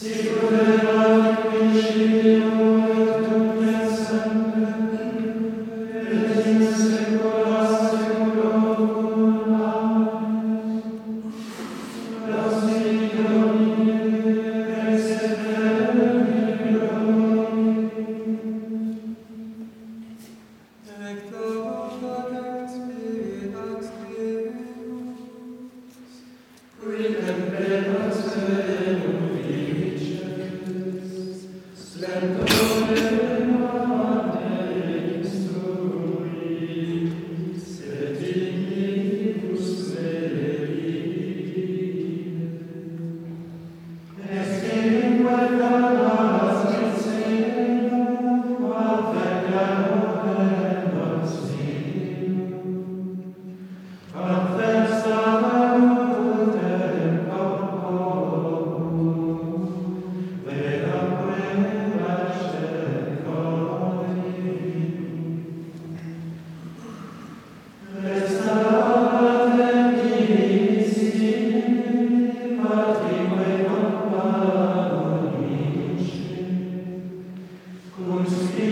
Sicut erat in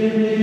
Amen.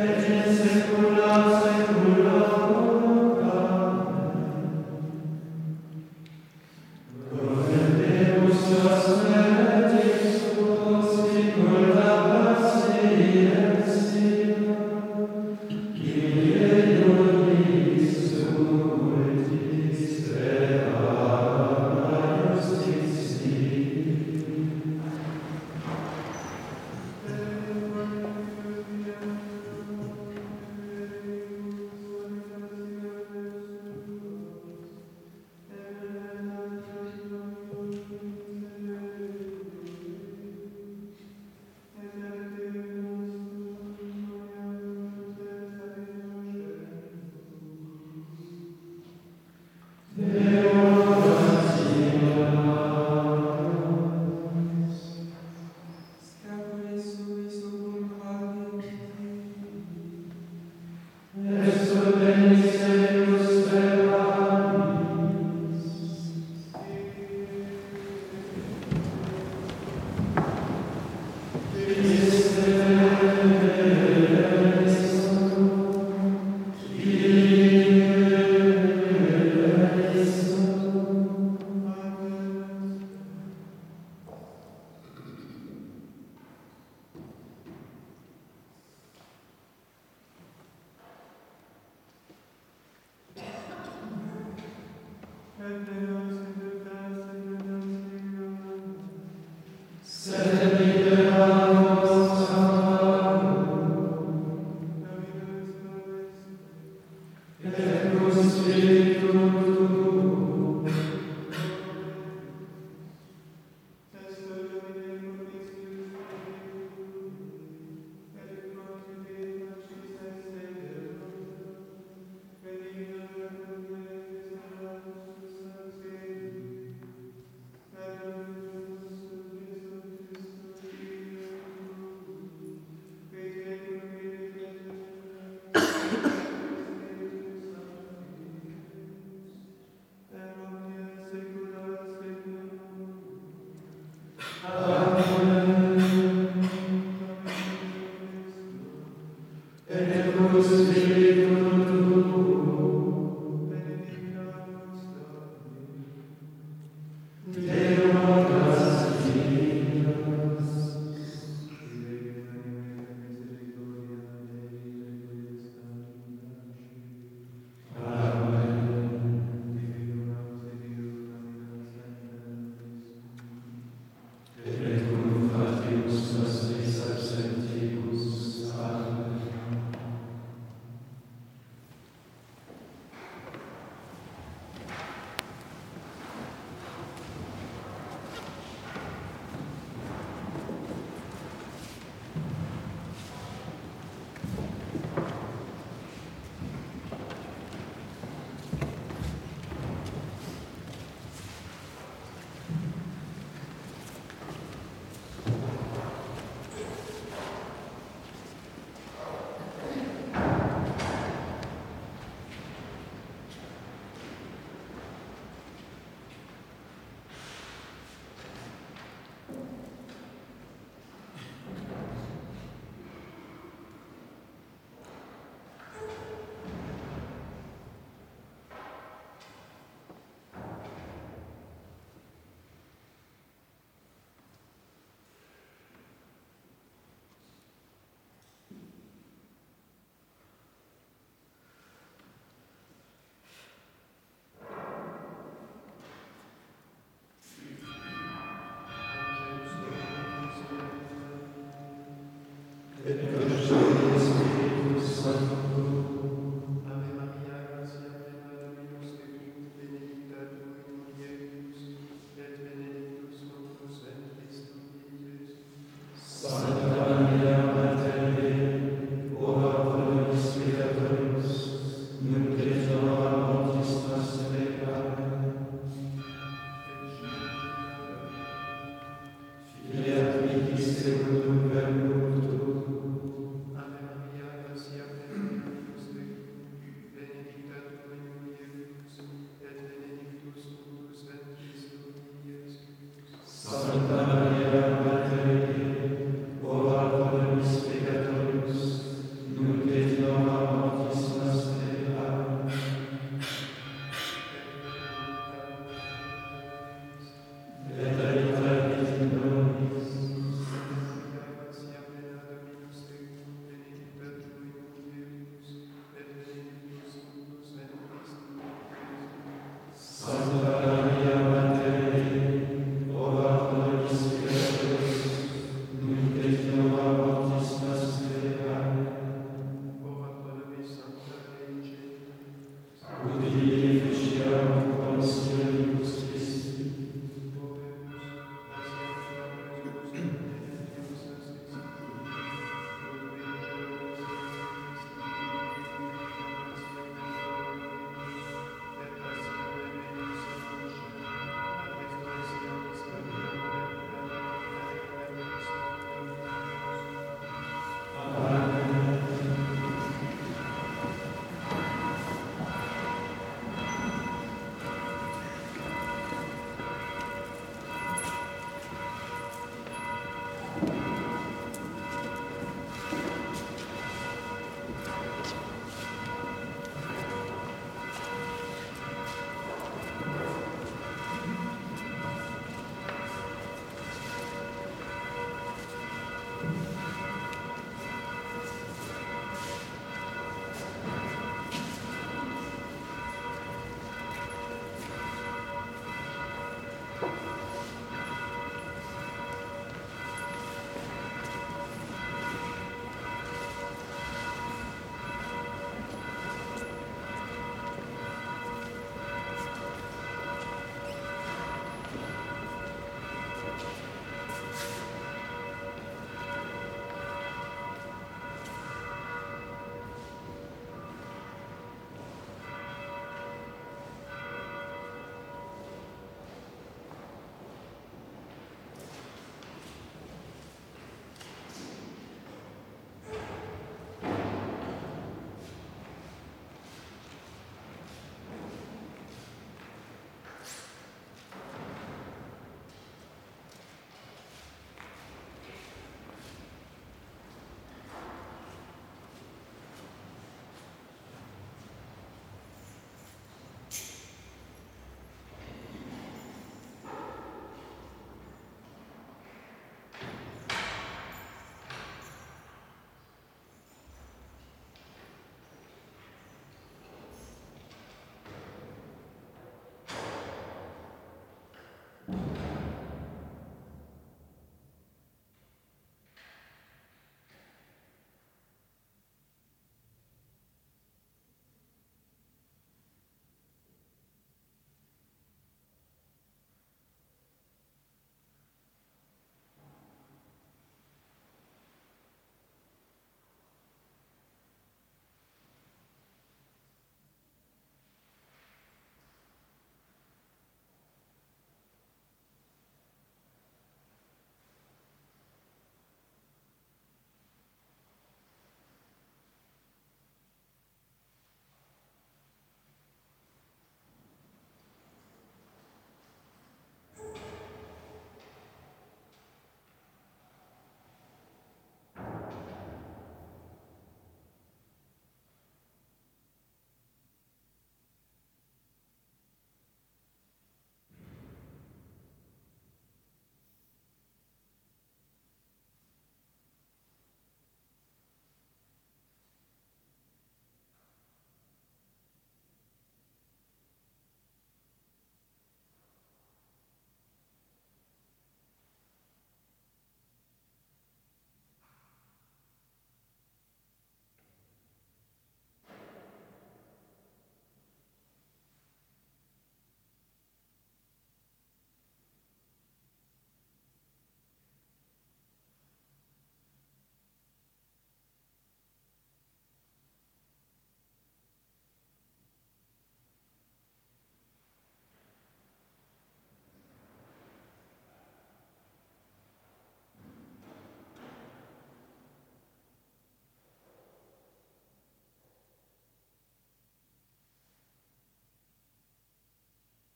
Vengeance Today.